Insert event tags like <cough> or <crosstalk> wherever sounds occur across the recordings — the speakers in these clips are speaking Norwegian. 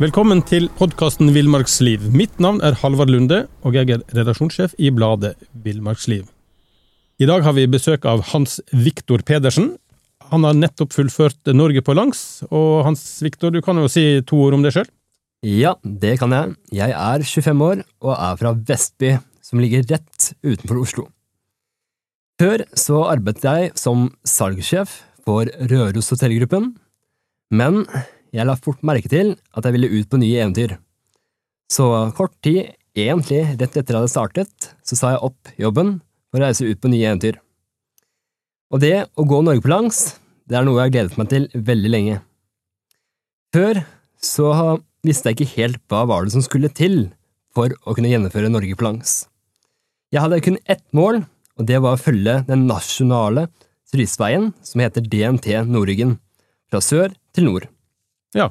Velkommen til podkasten Villmarksliv. Mitt navn er Halvard Lunde, og jeg er redaksjonssjef i bladet Villmarksliv. I dag har vi besøk av Hans Viktor Pedersen. Han har nettopp fullført Norge på langs, og Hans Viktor, du kan jo si to ord om deg sjøl? Ja, det kan jeg. Jeg er 25 år og er fra Vestby, som ligger rett utenfor Oslo. Før så arbeidet jeg som salgssjef for Røros hotellgruppen, men jeg la fort merke til at jeg ville ut på nye eventyr. Så kort tid, egentlig rett etter jeg hadde startet, så sa jeg opp jobben for å reise ut på nye eventyr. Og det å gå Norge på langs, det er noe jeg har gledet meg til veldig lenge. Før så visste jeg ikke helt hva var det som skulle til for å kunne gjennomføre Norge på langs. Jeg hadde kun ett mål, og det var å følge den nasjonale turistveien som heter DNT Nordryggen, fra sør til nord. Ja,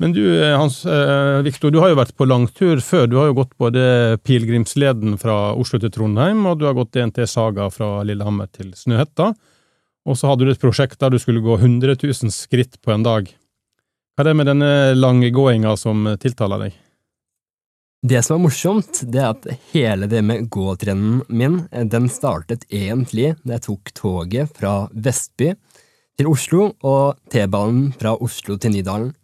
men du eh, Hans eh, Viktor, du har jo vært på langtur før. Du har jo gått både pilegrimsleden fra Oslo til Trondheim, og du har gått DNT Saga fra Lillehammer til Snøhetta. Og så hadde du et prosjekt der du skulle gå 100 000 skritt på en dag. Hva er det med denne lange gåinga som tiltaler deg? Det som er morsomt, det er at hele det med gåtrenden min, den startet egentlig da jeg tok toget fra Vestby til Oslo og T-banen fra Oslo til Nydalen.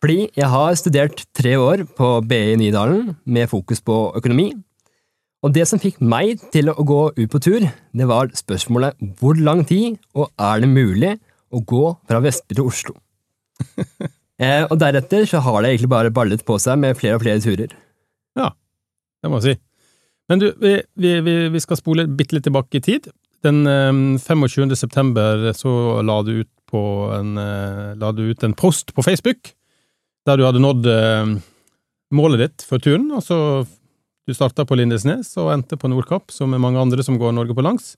Fordi jeg har studert tre år på BI Nydalen med fokus på økonomi. Og det som fikk meg til å gå ut på tur, det var spørsmålet hvor lang tid, og er det mulig å gå fra Vestby til Oslo? <laughs> eh, og deretter så har det egentlig bare ballet på seg med flere og flere turer. Ja, det må jeg si. Men du, vi, vi, vi skal spole bitte litt tilbake i tid. Den 25. Ehm, september så la du ut, en, eh, la du ut en post på Facebook der du hadde nådd ehm, målet ditt for turen. Altså, du starta på Lindesnes og endte på Nordkapp, som er mange andre som går Norge på langs.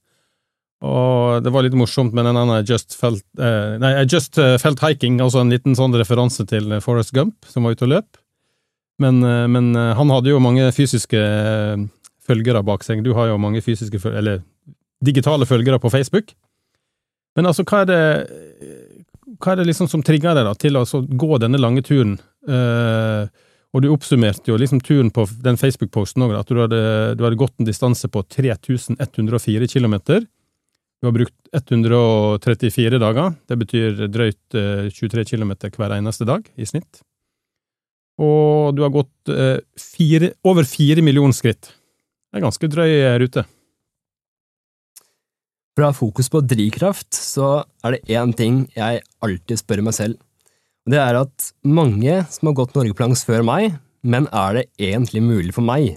Og det var litt morsomt med den ene Just Felt, eh, nei, Just eh, Felt Hiking, altså en liten sånn referanse til Forest Gump, som var ute og løp. Men, eh, men, eh, han hadde jo mange fysiske eh, følgere bak seg. Du har jo mange fysiske, eller digitale følgere på Facebook. Men altså, hva er det, hva er det liksom som trigger deg da, til å gå denne lange turen? Uh, og du oppsummerte jo liksom turen på den Facebook-posten òg, at du hadde, du hadde, gått en distanse på 3104 km. Du har brukt 134 dager, det betyr drøyt uh, 23 km hver eneste dag i snitt og du har gått eh, fire, over fire millioner skritt. Det er ganske drøy eh, rute. For å ha fokus på drivkraft, så er det én ting jeg alltid spør meg selv. Og det er at mange som har gått norgeplanks før meg, men er det egentlig mulig for meg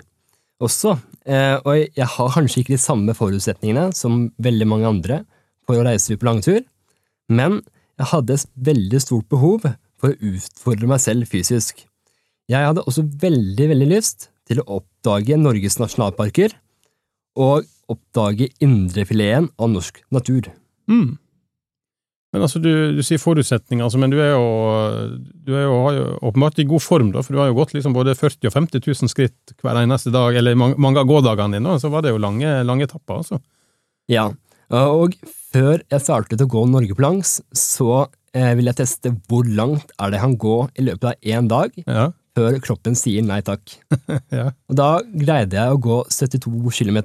også? Eh, og jeg har kanskje ikke de samme forutsetningene som veldig mange andre for å reise ut på langtur, men jeg hadde et veldig stort behov for å utfordre meg selv fysisk. Jeg hadde også veldig, veldig lyst til å oppdage Norges nasjonalparker og oppdage indrefileten av norsk natur. Mm. Men altså, du, du sier forutsetninger, altså, men du er jo, du er jo, har jo åpenbart i god form, da, for du har jo gått liksom både 40 og 50 000 skritt hver eneste dag, eller mange, mange av gådagene dine, så var det jo lange, lange etapper, altså. Ja, og før jeg startet å gå Norge på langs, så eh, vil jeg teste hvor langt er det han går i løpet av én dag. Ja før kroppen sier nei takk. <laughs> ja. Og da greide jeg å gå 72 km,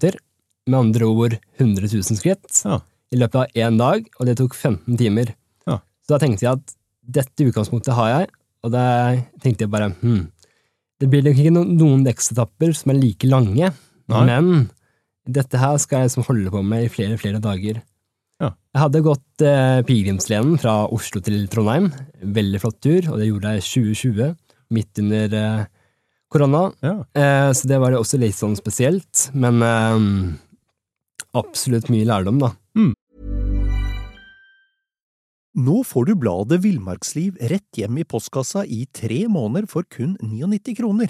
med andre ord 100 000 skritt, ja. i løpet av én dag, og det tok 15 timer. Ja. Så da tenkte jeg at dette utgangspunktet har jeg, og da tenkte jeg bare hm, det blir nok ikke noen veksetapper som er like lange, Nei. men dette her skal jeg liksom holde på med i flere flere dager. Ja. Jeg hadde gått eh, pilegrimsleden fra Oslo til Trondheim. Veldig flott tur, og det gjorde jeg i 2020 midt under eh, korona. Ja. Eh, så det var jo også litt sånn spesielt, men eh, absolutt mye lærdom, da. Mm. Nå får du bladet Villmarksliv rett hjem i postkassa i tre måneder for kun 99 kroner.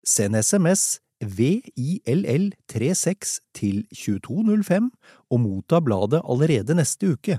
Send SMS VILL36 til 2205 og motta bladet allerede neste uke.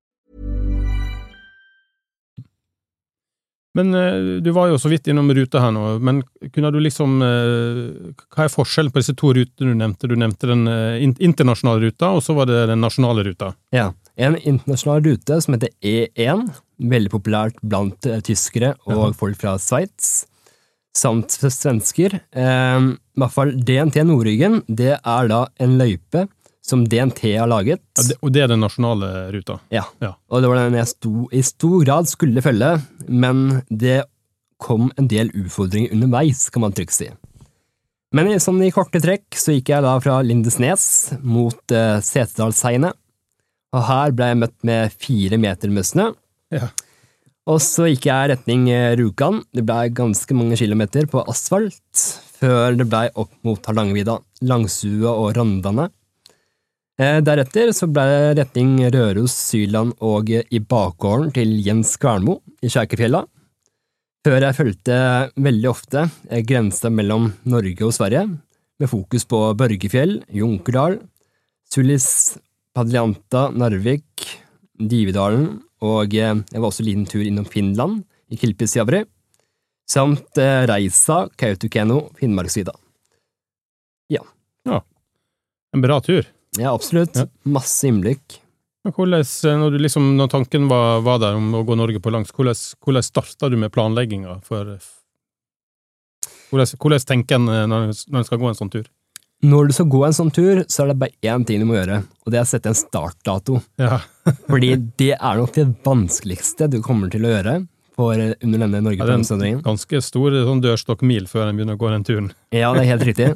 Men eh, du var jo så vidt innom ruta her nå, men kunne du liksom eh, Hva er forskjellen på disse to rutene du nevnte? Du nevnte den eh, internasjonale ruta, og så var det den nasjonale ruta. Ja, en internasjonal rute som heter E1, veldig populært blant tyskere og folk fra Sveits, samt svensker. Eh, I hvert fall DNT Nordryggen, det er da en løype som DNT har laget. Ja, det, og det er den nasjonale ruta. Ja, Ja. og det var den jeg sto, i stor grad skulle følge, men det kom en del utfordringer underveis, kan man trygt si. Men i, sånn i korte trekk så gikk jeg da fra Lindesnes mot uh, Setedalsheiene, og her ble jeg møtt med fire meter med snø. Ja. Og så gikk jeg retning eh, Rjukan. Det ble ganske mange kilometer på asfalt, før det ble opp mot Hardangervidda, Langsua og Rondane. Eh, Deretter så ble retning Røros, Syland og i bakgården til Jens Kvernmo i Skjærkefjella, før jeg fulgte veldig ofte eh, grensa mellom Norge og Sverige, med fokus på Børgefjell, Junkerdal, Sulis, Padlianta, Narvik, Dividalen, og eh, jeg var også en liten tur innom Finland, i Kilpisjavri, samt Reisa, Kautokeino, Ja, En bra tur. Ja, absolutt. Ja. Masse innblikk. Hvordan, eh, når, du liksom, når tanken var, var der om å gå Norge på langs, hvordan, hvordan starta du med planlegginga for Hvordan, hvordan tenker en eh, når når en skal gå en sånn tur? Når du skal gå en sånn tur, så er det bare én ting du må gjøre, og det er å sette en startdato. Ja, <laughs> Fordi det er nok det vanskeligste du kommer til å gjøre eh, under denne er ganske stor sånn dørstokkmil før en begynner å gå den turen. <laughs> Ja, det er helt riktig.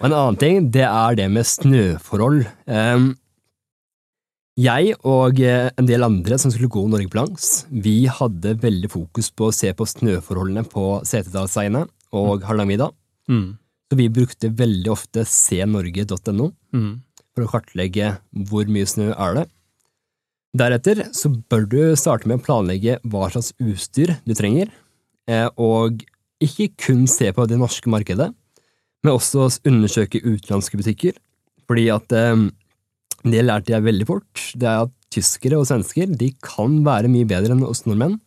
Og en annen ting, det er det med snøforhold. Um, Jeg og eh, en del andre som skulle gå Norge langs, vi hadde veldig fokus på å se på snøforholdene på Setesdalsheiene og Hardangervidda. Mm. Så vi brukte veldig ofte cnorge.no Mm. for å kartlegge hvor mye snø er det. Deretter så bør du starte med å planlegge hva slags utstyr du trenger, eh, og ikke kun se på det norske markedet, men også undersøke utenlandske butikker, fordi at eh, det lærte jeg veldig fort, det er at tyskere og svensker de kan være mye bedre enn oss nordmenn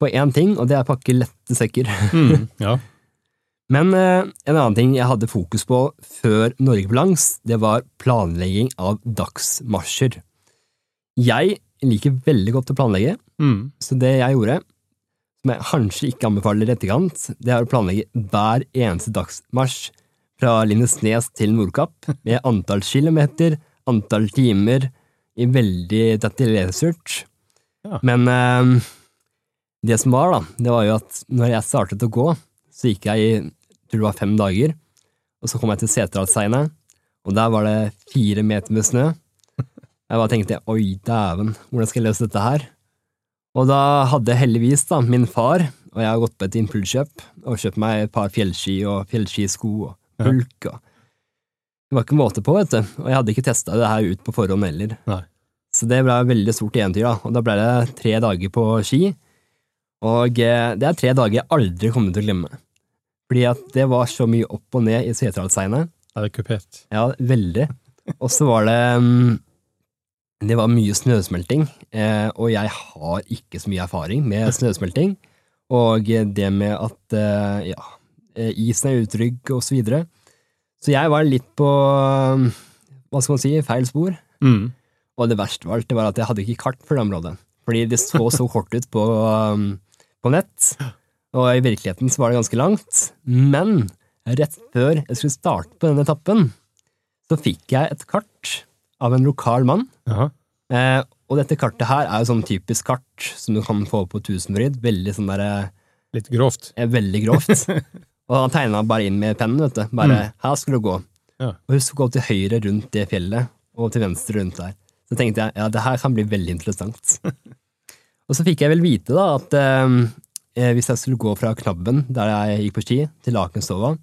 på én ting, og det er å pakke lette sekker. Mm. <laughs> Ja. Men eh, en annen ting jeg hadde fokus på før Norge på langs, det var planlegging av dagsmarsjer. Jeg liker veldig godt å planlegge, Mm. så det jeg gjorde, som jeg kanskje ikke anbefaler i etterkant, det er å planlegge hver eneste dagsmarsj fra Lindesnes til Nordkapp, med antall kilometer, antall timer, i veldig detaljert. Ja. Men eh, det som var, da, det var jo at når jeg startet å gå, så gikk jeg i jeg tror det var fem dager, og så kom jeg til Seterdalsheiene, og der var det fire meter med snø. Jeg bare tenkte oi, dæven, hvordan skal jeg løse dette her? Og da hadde heldigvis da min far, og jeg har gått på et impulskjøp, og kjøpt meg et par fjellski og fjellskisko og pulk og Det var ikke måte på, vet du, og jeg hadde ikke testa det her ut på forhånd heller. Nei. Så det ble et veldig stort eventyr, da, og da ble det tre dager på ski, og eh, det er tre dager jeg aldri kommer til å glemme. Fordi at det var så mye opp og ned i Seterdalsheiene. Er det kupert? Ja, veldig. Og så var det mm, Det var mye snøsmelting, eh, og jeg har ikke så mye erfaring med snøsmelting. Og det med at eh, ja, eh, isen er utrygg, og så videre. Så jeg var litt på hva skal man si, feil spor. Mm. Og det verste var, det var at jeg hadde ikke kart for det området. Fordi det så så kort ut på, på nett, og i virkeligheten så var det ganske langt. Men rett før jeg skulle starte på denne etappen, så fikk jeg et kart av en lokal mann. Eh, og dette kartet her er jo sånn typisk kart som du kan få på Tusenfryd. Veldig sånn der, Litt grovt. eh, veldig grovt. <laughs> og han tegna bare inn med pennen, vet du. Bare 'her skal du gå'. Ja. Og husk å gå til høyre rundt det fjellet, og til venstre rundt der. Så tenkte jeg ja, det her kan bli veldig interessant. <laughs> og så fikk jeg vel vite da at eh, hvis jeg skulle gå fra Knabben, der jeg gikk på ski, til Lakenstova,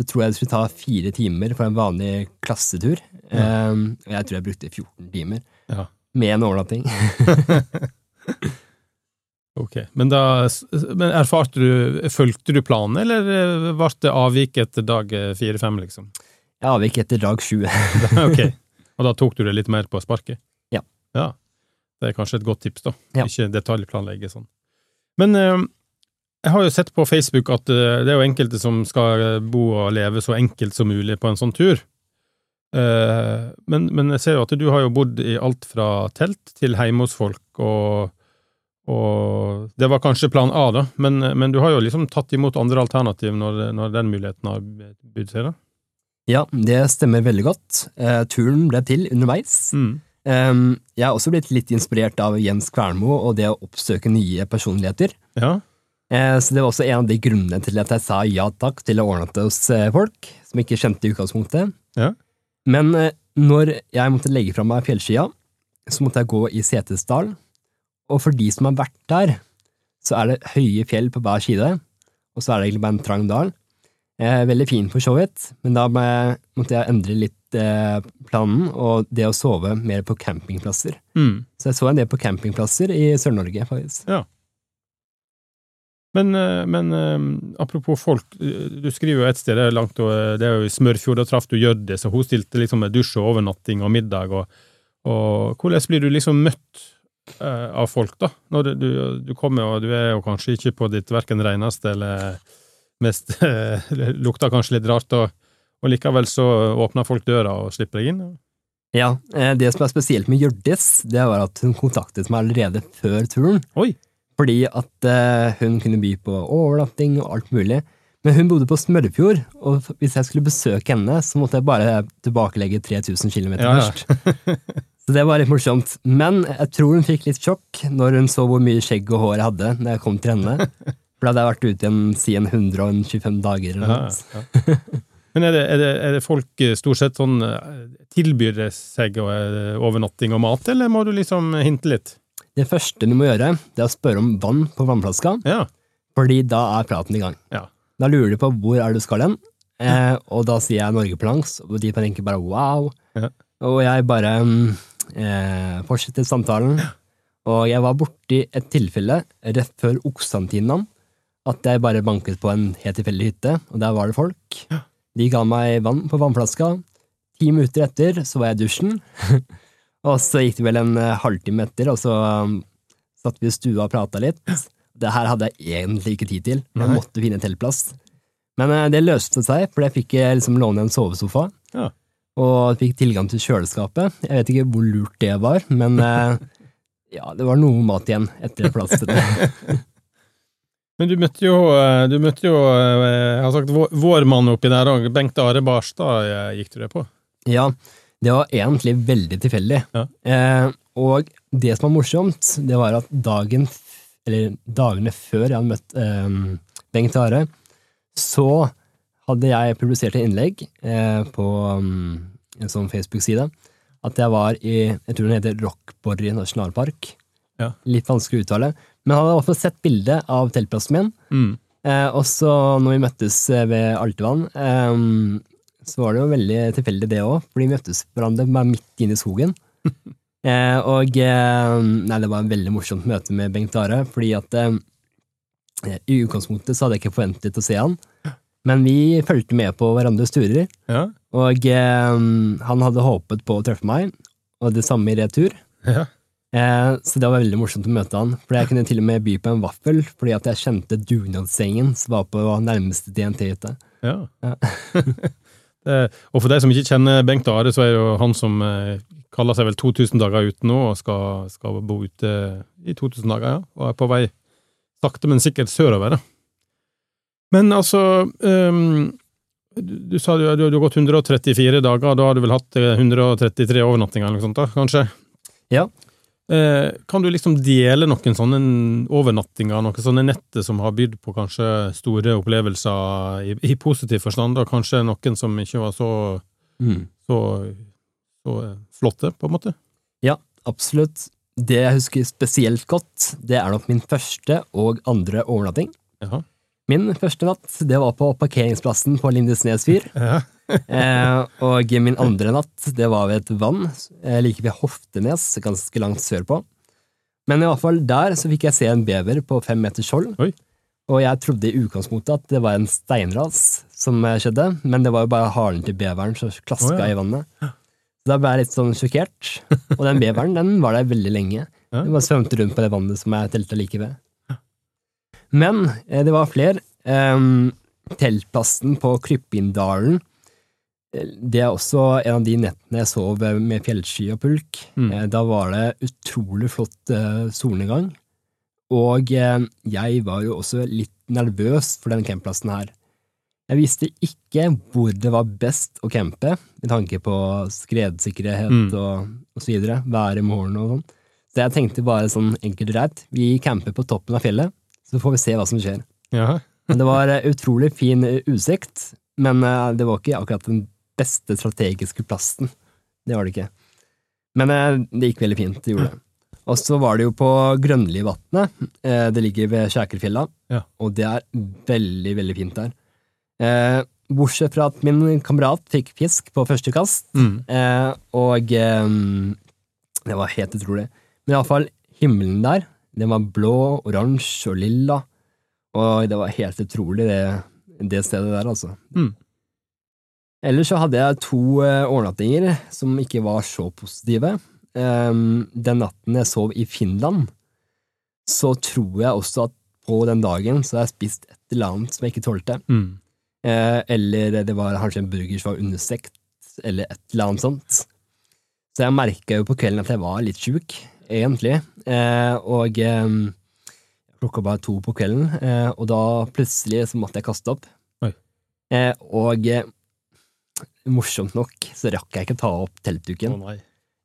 så tror jeg det skulle ta fire timer for en vanlig klassetur. Eh, og jeg tror jeg brukte 14 timer, Ja. med en overnatting. <laughs> Ok, Men da men erfarte du Fulgte du planen, eller eh, ble det avvik etter dag eh, fire-fem, liksom? Jeg avvik etter dag sju. <laughs> ok, og da tok du det litt mer på sparket? Ja. Ja, Det er kanskje et godt tips, da. Ja. Ikke detaljplanlegge sånn. Men eh, jeg har jo sett på Facebook at eh, det er jo enkelte som skal eh, bo og leve så enkelt som mulig på en sånn tur. Eh, men, men jeg ser jo at du har jo bodd i alt fra telt til hjemme hos folk, og, og det var kanskje plan A, da, men, men du har jo liksom tatt imot andre alternativ når, når den muligheten har bydd seg, da? Ja, det stemmer veldig godt. Eh, turen ble til underveis. Mm. Eh, jeg har også blitt litt inspirert av Jens Kvernmo og det å oppsøke nye personligheter. Ja. Eh, så det var også en av de grunnene til at jeg sa ja takk til å ordne det hos eh, folk som ikke kjente i utgangspunktet. Ja. Men eh, når jeg måtte legge fra meg fjellskia, så måtte jeg gå i Setesdal, og for de som har vært der, så er det høye fjell på hver side, og så er det egentlig bare en trang dal. Veldig fin for så vidt, men da måtte jeg endre litt planen, og det å sove mer på campingplasser. Mm. Så jeg så en del på campingplasser i Sør-Norge, faktisk. Men, eh, men eh, apropos folk, eh, du skriver jo et sted, langt, det er jo i Smørfjord, da traff du Hjørdis, så hun stilte liksom med dusj og overnatting og middag, og, og hvordan blir du liksom møtt av folk, da? Når du, du, kommer, og du er jo kanskje ikke på ditt verken reneste eller mest <laughs> Lukter kanskje litt rart, og, og likevel så åpner folk døra og slipper deg inn? Ja, det som er spesielt med Hjørdis, det var at hun kontaktet meg allerede før turen. Oi! Fordi at eh, hun kunne by på overnatting og alt mulig. Men hun bodde på Smørfjord, og hvis jeg skulle besøke henne, så måtte jeg bare tilbakelegge 3000 km Ja, ja. først. <laughs> Så det var litt morsomt. Men jeg tror hun fikk litt sjokk når hun så hvor mye skjegg og hår jeg hadde når jeg kom til henne. <laughs> For da hadde jeg vært ute igjen siden 125 dager eller noe. Ja. <laughs> Men er det, er, det, er det folk eh, stort sett sånn eh, Tilbyr seg overnatting og mat, eller må du liksom hinte litt? Det første du må gjøre, det er å spørre om vann på vannflaska, Ja. fordi da er praten i gang. Ja. Da lurer de på hvor er du skal hen, eh, og da sier jeg Norge på langs, og de tenker bare wow. Ja. Og jeg bare mm, eh, fortsetter samtalen, og jeg var borti et tilfelle rett før Oksantinan, at jeg bare banket på en helt tilfeldig hytte, og der var det folk. De ga meg vann på vannflaska. Ti minutter etter så var jeg i dusjen, <laughs> og så gikk det vel en eh, halvtime etter, og så um, satt vi i stua og prata litt. Det her hadde jeg egentlig ikke tid til, jeg måtte finne en teltplass. Men eh, det løste seg, for jeg fikk eh, liksom låne en sovesofa, Ja. og fikk tilgang til kjøleskapet. Jeg vet ikke hvor lurt det var, men <laughs> ja, det var noe mat igjen etter plasteret. <laughs> <laughs> Men du møtte jo, du møtte jo jeg har sagt, vår, mann oppi der òg. Bengt Are Barstad gikk du det på? Ja, det var egentlig veldig tilfeldig. Ja. Eh, og det som var morsomt, det var at dagen, eller dagene før jeg hadde møtt eh, Bengt Are, så hadde jeg publisert et innlegg eh, på um, en sånn Facebook-side at jeg var i jeg tror den heter Rockborry nasjonalpark. Ja. Litt vanskelig å uttale. Men hadde fall sett bilde av teltplassen min. Mm. Eh, og så når vi møttes eh, ved Altevann, eh, så var det jo veldig tilfeldig det òg, for vi møttes hverandre bare midt inne i skogen. <laughs> eh, og eh, nei, det var en veldig morsomt møte med Bengt Are, fordi at eh, i utgangspunktet så hadde jeg ikke forventet å se han, men vi fulgte med på hverandres turer, Ja. og eh, han hadde håpet på å treffe meg, og det samme i retur. Ja. Eh, så det var veldig morsomt å møte han, for jeg kunne til og med by på en vaffel, fordi at jeg kjente dugnadsgjengen som var på nærmeste DNT-hytte. ja. Ja. <laughs> det, og for deg som ikke kjenner Bengt Are, så er jo han som eh, kaller seg vel 2000 dager ute nå, og skal, skal bo ute i 2000 dager, ja. Og er på vei sakte, men sikkert sørover, da. Men altså um, du, du sa du, du, du har gått 134 dager, da har du vel hatt eh, 133 overnattinger eller noe sånt, da, kanskje? Ja. Eh, kan du liksom dele noen sånne overnattinger, noen sånne netter som har bydd på kanskje store opplevelser i, i positiv forstand, og kanskje noen som ikke var så, så, så eh, flotte, på en måte? Ja, absolutt. Det jeg husker spesielt godt, det er nok min første og andre overnatting. Jaha. Min første natt, det var på parkeringsplassen på Lindesnes fyr. Ja. <laughs> Eh, og min andre natt, det var ved et vann eh, like ved Hoftenes, ganske langt sørpå. Men i hvert fall der så fikk jeg se en bever på fem meters skjold. Oi. Og jeg trodde i utgangspunktet at det var en steinras som eh, skjedde, men det var jo bare halen til beveren som klaska oh, ja. i vannet. Så da ble jeg litt sånn sjokkert. Og den beveren den var der veldig lenge. Ja. Den bare svømte rundt på det vannet som jeg telta like ved. Men eh, det var flere. Um, teltplassen på Kryppindalen det er også en av de nettene jeg sov med fjellsky og pulk. Mm. Eh, Da var det utrolig flott eh, solnedgang, og eh, jeg var jo også litt nervøs for den campplassen her. Jeg visste ikke hvor det var best å campe, med tanke på skredsikkerhet Mm. og, og så videre, vær i morgen og sånn. Så jeg tenkte bare sånn enkelt og greit, vi camper på toppen av fjellet, så får vi se hva som skjer. Ja. Men Det var utrolig fin utsikt, men det var ikke akkurat den beste strategiske plassen. Det var det ikke. Men eh, det gikk veldig fint, det gjorde det. Og så var det jo på Grønlivatnet. eh, Det ligger ved Kjækerfjella, Ja. og det er veldig, veldig fint der. Eh, Bortsett fra at min kamerat fikk fisk på første kast, Mm. og det var helt utrolig. Men iallfall, himmelen der, den var blå, oransje og lilla, og det var helt utrolig, det, det stedet der, altså. Mm. Ellers så hadde jeg to eh, overnattinger som ikke var så positive. Ehm, den natten jeg sov i Finland, så tror jeg også at på den dagen så har jeg spist et eller annet som jeg ikke tålte. Mm. Eh, eller det var kanskje en burger som var understekt, eller et eller annet sånt. Så jeg merka jo på kvelden at jeg var litt sjuk, egentlig. Eh, og jeg klokka var to på kvelden, og da plutselig så måtte jeg kaste opp. Oi. Og morsomt nok så rakk jeg ikke ta opp teltduken. Oh.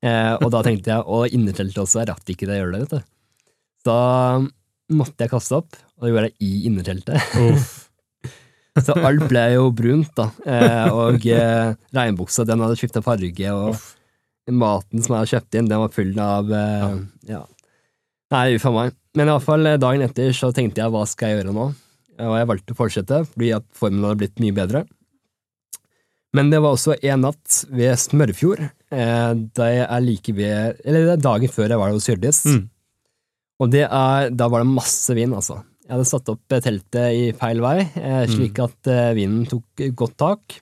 Eh, og da tenkte jeg, og innerteltet også, jeg rakk ikke det å gjøre det, vet du. Da måtte jeg kaste opp, og det gjorde jeg i innerteltet. <laughs> Så alt ble jo brunt, da. Eh, og eh, regnbuksa, den hadde skifta farge, og Uff. maten som jeg hadde kjøpt inn, den var full av eh, ja. Nei, uff a meg. Men iallfall dagen etter så tenkte jeg hva skal jeg gjøre nå? Og jeg valgte å fortsette, fordi at formen hadde blitt mye bedre. Men det var også en natt ved Smørfjord, eh, da jeg er like ved Eller det er dagen før jeg var hos Hjørdis. Mm. Og det er, da var det masse vind, altså. Jeg hadde satt opp eh, teltet i feil vei, eh, slik at eh, vinden tok godt tak.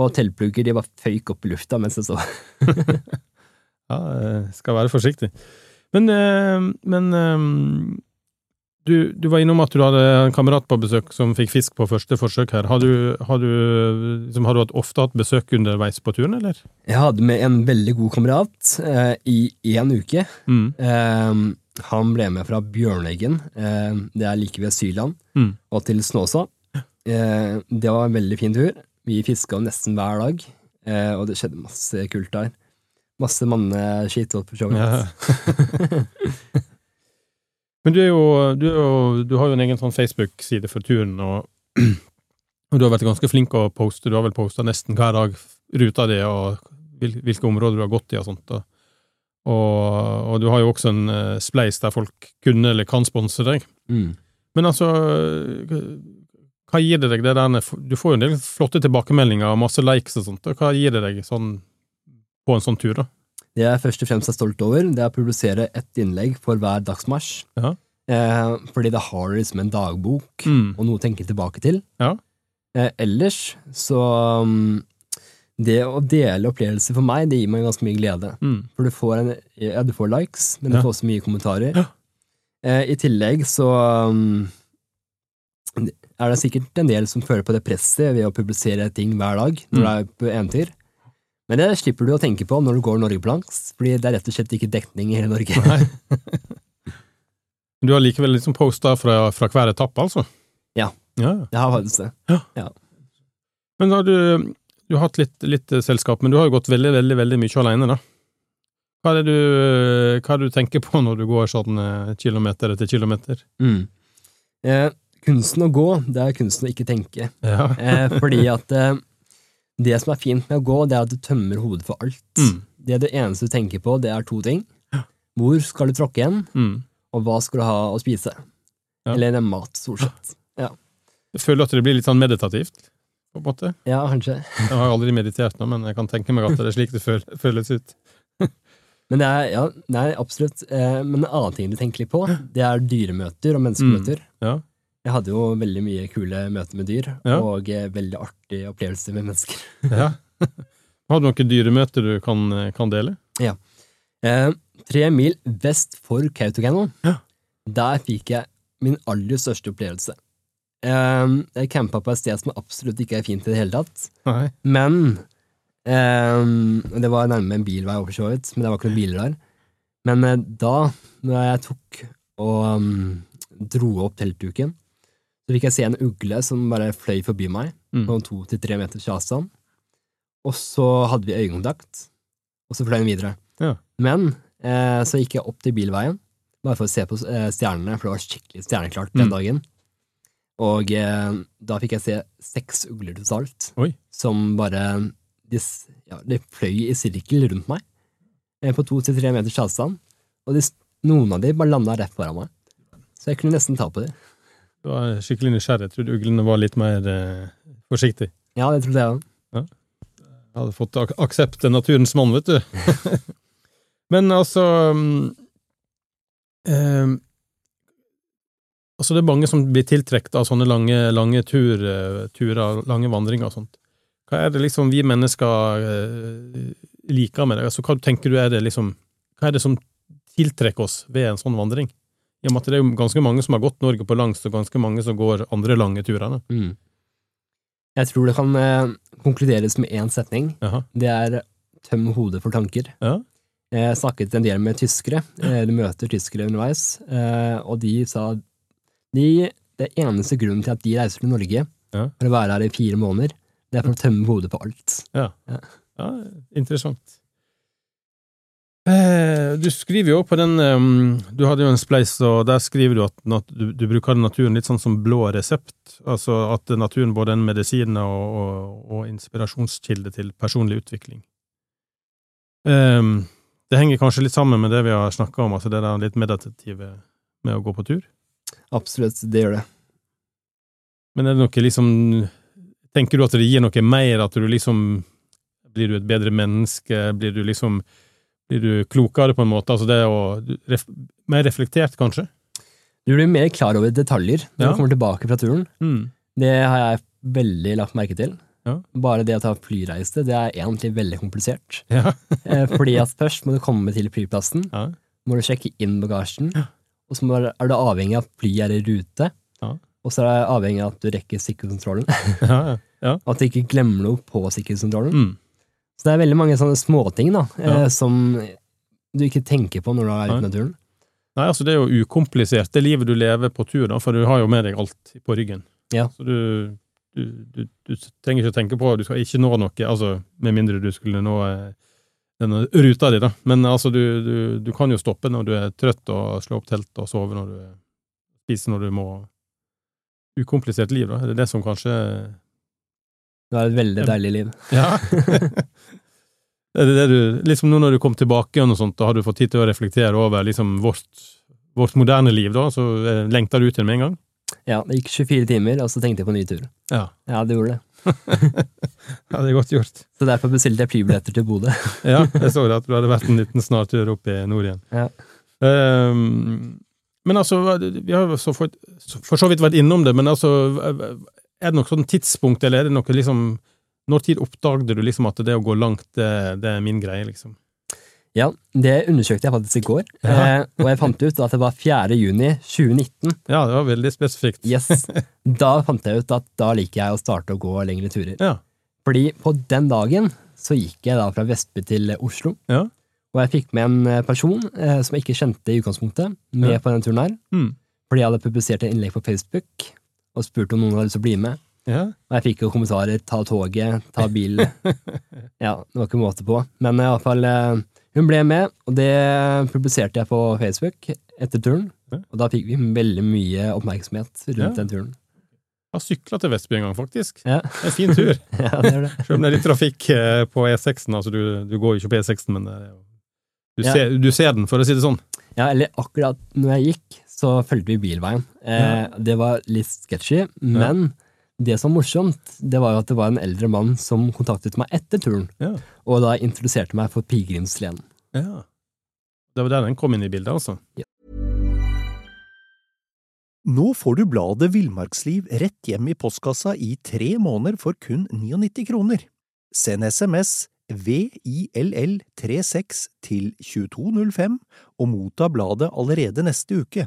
Og teltplugger de bare føyk opp i lufta mens jeg så. <laughs> Ja, eh, skal være forsiktig. Men, eh, men du, du var innom at du hadde en kamerat på besøk som fikk fisk på første forsøk her. Har du, har du, liksom, har du hatt- ofte hatt besøk underveis på turen, eller? Jeg hadde med en veldig god kamerat eh, i én uke. Mm. Eh, han ble med fra Bjørneggen, eh, det er like ved Syland, Mm. og til Snåsa. Eh, det var en veldig fin tur. Vi fiska nesten hver dag, eh, og det skjedde masse kult der. Masse manneskitt og for så vidt. Men du er jo, du, er jo, du har jo en egen sånn Facebook-side for turen, og, <clears throat> og du har vært ganske flink å poste. Du har vel posta nesten hver dag ruta di og hvilke områder du har gått i og sånt. Og, og, du har jo også en uh, spleis der folk kunne eller kan sponse deg. Mm. Men altså, hva gir det deg det der? Du får jo en del flotte tilbakemeldinger og masse likes og sånt. og Hva gir det deg sånn på en sånn tur, da? Det jeg først og fremst er stolt over, det er å publisere ett innlegg for hver dagsmarsj. Ja. Eh, fordi da har du liksom en dagbok Mm. og noe å tenke tilbake til. Ja. Eh, ellers så um, Det å dele opplevelser for meg, det gir meg ganske mye glede. Mm. For du får, en, ja, du får likes, men du får også mye kommentarer. Ja. Eh, I tillegg så um, er det sikkert en del som føler på det presset ved å publisere ting hver dag når Mm. du er på eventyr. Men det slipper du å tenke på når du går Norge på langs, fordi det er rett og slett ikke dekning i hele Norge. Nei. <laughs> Du har likevel liksom posta fra, fra hver etappe, altså? Ja. ja. Jeg har faktisk det. Men da har du, du har hatt litt, litt eh, selskap, men du har jo gått veldig, veldig veldig mye alene, da. Hva er det du, hva er det du tenker på når du går sånn eh, kilometer etter kilometer? Mm. Eh, kunsten å gå, det er kunsten å ikke tenke. Ja. Eh, fordi at eh, det som er fint med å gå, det er at du tømmer hodet for alt. Mm. Det det eneste du tenker på, det er to ting. Hvor skal du tråkke igjen, Mm. og hva skal du ha å spise? Ja. Eller mat, stort sett. Jeg føler at det blir litt sånn meditativt, på en måte. Ja, kanskje. Jeg har aldri meditert nå, men jeg kan tenke meg at det er slik det føles ut. <laughs> Men det er, ja, nei, absolutt. Eh, men en annen ting du tenker litt på, det er dyremøter og menneskemøter. Ja. Jeg hadde jo veldig mye kule møter med dyr, Ja. og eh, veldig artige opplevelser med mennesker. <laughs> ja. Har du noen dyremøter du kan, kan dele? Eh, tre mil vest for Kautokeino, Ja. der fikk jeg min aller største opplevelse. Eh, jeg campa på et sted som absolutt ikke er fint i det hele tatt, Nei. men eh, Det var nærme en bilvei over så vidt, men det var ikke noen biler der. Men eh, da, når jeg tok og um, dro opp teltduken, så fikk jeg se en ugle som bare fløy forbi meg Mm. på to til tre meters avstand. Og så hadde vi øyekontakt, og så fløy den videre. Ja. Men eh, så gikk jeg opp til bilveien, bare for å se på eh, stjernene, for det var skikkelig stjerneklart den Mm. dagen. Og eh, da fikk jeg se seks ugler totalt, Oi. som bare de, ja, de fløy i sirkel rundt meg, eh, på to til tre meters avstand. Og de, noen av de bare landa rett foran meg. Så jeg kunne nesten ta på dem. Du var skikkelig nysgjerrig. Jeg trodde uglene var litt mer eh, forsiktig. Ja, det trodde jeg òg. Jeg hadde fått ak aksept til naturens mann, vet du. <laughs> Men altså um, Altså, det er mange som blir tiltrukket av sånne lange, lange tur, eh, turer, lange vandringer og sånt. Hva er det liksom vi mennesker uh, liker med det? Altså, hva tenker du er det liksom Hva er det som tiltrekker oss ved en sånn vandring? I og med at det er jo ganske mange som har gått Norge på langs, og ganske mange som går andre lange turene. Mm. Jeg tror det kan eh, konkluderes med én setning. Aha. Det er tøm hodet for tanker. Ja. Jeg snakket en del med tyskere, de møter tyskere underveis, eh, og de sa de, det eneste grunnen til at de reiser til Norge Ja. for å være her i fire måneder, det er for å tømme hodet på alt. Ja. Ja. ja interessant. Eh, du skriver jo på den eh, Du hadde jo en spleis, og der skriver du at du, du bruker naturen litt sånn som blå resept. Altså at naturen både er en medisin og, og, og inspirasjonskilde til personlig utvikling. Um, det henger kanskje litt sammen med det vi har snakka om, altså det der litt meditative med å gå på tur. Absolutt, det gjør det. Men er det noe liksom Tenker du at det gir noe mer, at du liksom Blir du et bedre menneske? Blir du liksom Blir du klokere, på en måte? Altså det å Mer reflektert, kanskje? Du blir mer klar over detaljer når Ja. du kommer tilbake fra turen. Mm. Det har jeg veldig lagt merke til. Ja. Bare det å ta flyreise, det er egentlig veldig komplisert. Ja. <laughs> Eh, Fordi at først må du komme til flyplassen, Ja. må du sjekke inn bagasjen, og så er du avhengig av at flyet er i rute, Ja. og så er du avhengig av at du rekker sikkerhetskontrollen, <laughs> Ja, ja. ja. og at du ikke glemmer noe på sikkerhetskontrollen. Mm. Så det er veldig mange sånne småting da, eh, Ja. som du ikke tenker på når du er ute i naturen. Nei, altså det er jo ukomplisert, det livet du lever på tur, da, for du har jo med deg alt på ryggen. Ja. Så du, du, du, du trenger ikke å tenke på Du skal ikke nå noe, altså med mindre du skulle nå eh, denne ruta di, da. Men altså, du, du, du kan jo stoppe når du er trøtt, og slå opp teltet og sove når du spiser når du må. Ukomplisert liv, da. Det Er det det som kanskje Det var et veldig deilig liv. Ja. <laughs> det det du Liksom nå når du kom tilbake og noe sånt, da har du fått tid til å reflektere over liksom vårt, vårt moderne liv, da, så lengta du ut igjen med en gang? Ja, det gikk 24 timer, og så tenkte jeg på ny tur. Ja. Ja, det gjorde det. <laughs> ja, det er godt gjort. Så derfor bestilte jeg flybilletter til Bodø. <laughs> Ja, jeg så det at du hadde vært en liten snartur opp i nord igjen. Ja. Um, men altså, vi har så for, for så vidt vært innom det, men altså, er det noe sånn tidspunkt, eller er det noe liksom Når tid oppdaget du liksom at det å gå langt, det, det er min greie, liksom? Ja, det undersøkte jeg faktisk i går, Ja. eh, og jeg fant ut at det var 4. juni 2019. Ja, det var veldig spesifikt. Yes. Da fant jeg ut at da liker jeg å starte å gå lengre turer. Ja. Fordi på den dagen så gikk jeg da fra Vestby til Oslo, Ja. og jeg fikk med en eh, person eh, som jeg ikke kjente i utgangspunktet, med på den turen her. Mm. Fordi jeg hadde publisert et innlegg på Facebook og spurte om noen hadde lyst til å bli med. Ja. Og jeg fikk jo kommentarer 'ta toget', 'ta bilen'. <laughs> ja, det var ikke måte på. Men i alle fall, eh, hun ble med, og det publiserte jeg på Facebook etter turen. Ja. Og da fikk vi veldig mye oppmerksomhet rundt Ja. den turen. Jeg har sykla til Vestby en gang, faktisk. Ja, Det er en fin tur. <laughs> ja det er det. Selv om det er litt trafikk eh, på E6-en. Altså, du, du går jo ikke på E6-en, men du, Ja. ser, du ser den, for å si det sånn. Ja, eller akkurat når jeg gikk, så fulgte vi bilveien. Eh, Det var litt sketchy, men det som var morsomt, det var jo at det var en eldre mann som kontaktet meg etter turen, Ja. og da introduserte meg for pilegrimsleden. Ja. Det var der den kom inn i bildet, altså. Nå får du bladet Villmarksliv rett hjem i postkassa i tre måneder for kun 99 kroner. Send SMS VILL36 til 2205 og motta bladet allerede neste uke.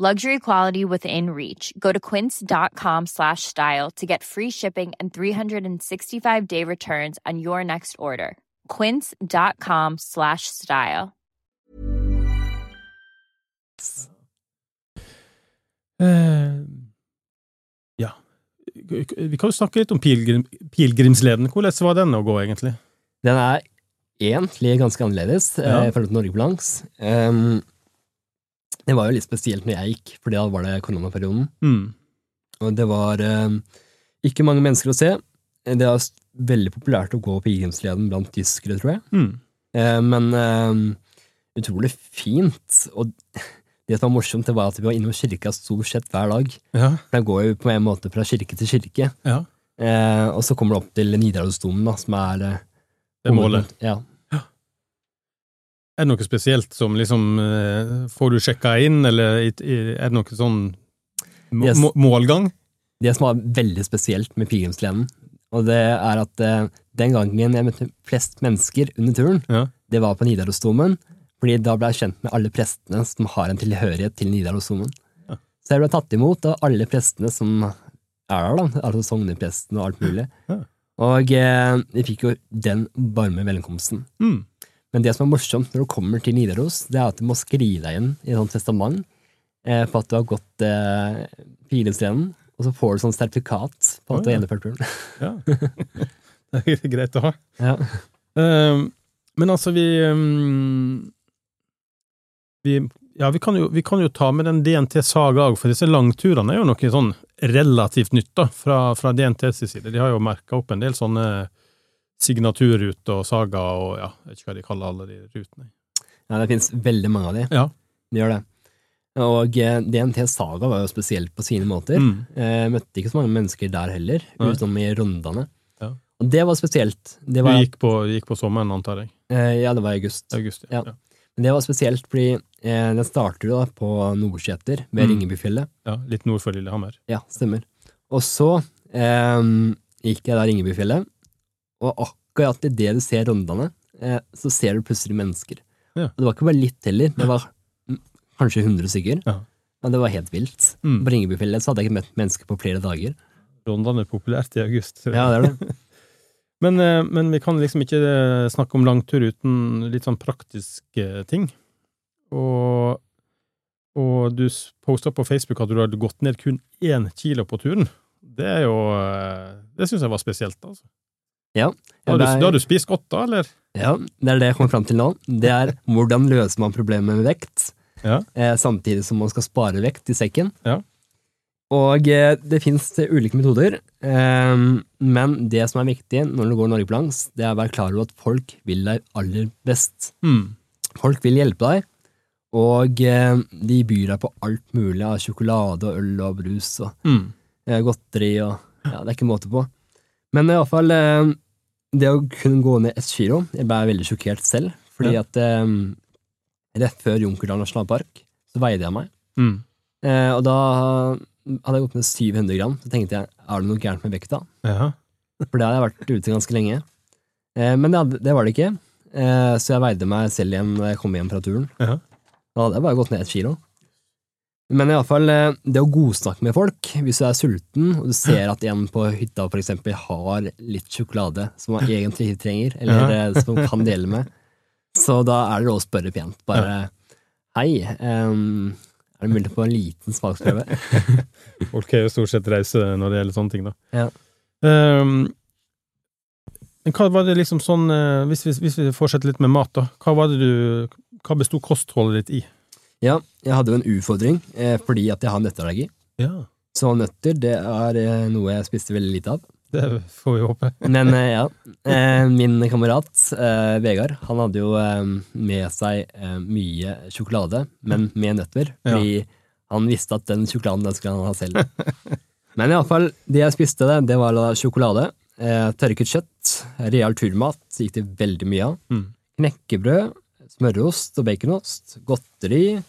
Luxury quality within reach. Go to quince.com slash style to get free shipping and 365 day returns on your next order. Quince.com slash style. Uh, ja. Vi kan jo snakke litt om pilgrim, pilegrimsleden. Hvordan var den å gå, egentlig? Den er egentlig ganske annerledes Ja. eh, i forhold til Norge på langs. Det var jo litt spesielt når jeg gikk, for da var det koronaperioden. Mm. Og det var eh, ikke mange mennesker å se. Det er veldig populært å gå pilegrimsleden blant tyskere, tror jeg. Mm. Eh, men eh, utrolig fint. Og det som var morsomt, det var at vi var innom kirka stort sett hver dag. Ja. Den går jo på en måte fra kirke til kirke. ja. Eh, og så kommer det opp til Nidarosdomen, som er eh, Det målet. Ja. Er det noe spesielt som liksom eh, Får du sjekka inn, eller er det noe sånn må- målgang? Det som var veldig spesielt med pilegrimsleden, og det er at eh, den gangen jeg møtte flest mennesker under turen, Ja. det var på Nidarosdomen, fordi da ble jeg kjent med alle prestene som har en tilhørighet til Nidarosdomen. Ja. Så jeg ble tatt imot av alle prestene som er der, da, altså sognepresten og alt mulig. Ja. Og eh, vi fikk jo den varme velkomsten. Mm. Men det som er morsomt når du kommer til Nidaros, det er at du må skrive deg inn i et sånt testament eh, på at du har gått eh, pilegrimsleden, og så får du sånn sertifikat på at du har gjennomført turen. Ja. <laughs> det er greit å ha. <laughs> Ja. Um, men altså, vi, um, vi Ja, vi kan, jo, vi kan jo ta med den DNT Saga òg, for disse langturene er jo noe sånn relativt nytt da, fra, fra DNTs side. De har jo merka opp en del sånne signaturruter og Saga og ja, jeg vet ikke hva de kaller alle de rutene. ja, det finnes veldig mange av de. Ja. De gjør det. Og eh, DNT Saga var jo spesielt på sine måter. Mm. Eh, møtte ikke så mange mennesker der heller, Nei. utenom i Rondane. Ja. Og det var spesielt. Det Du gikk på, gikk på sommeren, antar jeg. eh, ja, det var i august. August. Ja. Men det var spesielt fordi eh, den starter jo da på Nordseter, ved Mm. Ringebyfjellet. ja. Litt nord for Lillehammer. Ja, stemmer. Og så eh, gikk jeg da Ringebyfjellet, og akkurat idet du ser Rondane, eh, så ser du plutselig mennesker. Ja. Og det var ikke bare litt heller, det var kanskje 100 stykker. Ja. Men det var helt vilt. Mm. På Ringebyfjellet så hadde jeg ikke møtt mennesker på flere dager. Rondane er populært i august. <laughs> Ja, det er det. <laughs> Men, eh, men vi kan liksom ikke eh, snakke om langtur uten litt sånn praktiske ting. Og, og du posta på Facebook at du hadde gått ned kun én kilo på turen. Det er jo Det syns jeg var spesielt, altså. Ja. Da har, du, da har du spist godt, da, eller? Ja, det er det jeg kommer fram til nå. Det er hvordan løser man problemet med vekt, Ja. eh, samtidig som man skal spare vekt i sekken. Ja. Og eh, det finnes ulike metoder, eh, men det som er viktig når du går Norge på langs, det er å være klar over at folk vil deg aller best. Mm. Folk vil hjelpe deg, og eh, de byr deg på alt mulig av sjokolade og øl og brus og Mm. eh, godteri og Ja, det er ikke måte på. Men i hvert fall, eh, det å kunne gå ned ett kilo Jeg ble veldig sjokkert selv, fordi Ja. at eh, rett før Junkerdal nasjonalpark så veide jeg meg. Mm. Eh, og da hadde jeg gått ned 700 gram. Så tenkte jeg, er det noe gærent med vekta? Ja. For det hadde jeg vært ute ganske lenge. Eh, men det, hadde- det var det ikke. Eh, så jeg veide meg selv igjen når jeg kom hjem fra turen. Ja. Da hadde jeg bare gått ned et kilo. Men i alle fall, eh, det å godsnakke med folk, hvis du er sulten, og du ser at en på hytta for eksempel har litt sjokolade som man egentlig ikke trenger, eller eh, som man kan dele med, så da er det lov å spørre pent. Bare hei, um, er det mulig på en liten smaksprøve? <laughs> Folk er jo stort sett rause når det gjelder sånne ting, da. Ja. Um, hva var det liksom sånn eh, hvis, vi, hvis vi fortsetter litt med mat, da. Hva var det du Hva besto kostholdet ditt i? Ja, jeg hadde jo en utfordring, eh, fordi at jeg har nøtteallergi. Ja. Så nøtter, det er eh, noe jeg spiste veldig lite av. Det får vi håpe. <laughs> Men eh, ja, eh, min kamerat eh, Vegard, han hadde jo eh, med seg eh, mye sjokolade, men med nøtter, Ja. fordi han visste at den sjokoladen den skulle han ha selv. <laughs> Men iallfall, det jeg spiste, det, det var sjokolade, eh, tørket kjøtt, real turmat, gikk det veldig mye av, Mm. knekkebrød, smørost og baconost, godteri,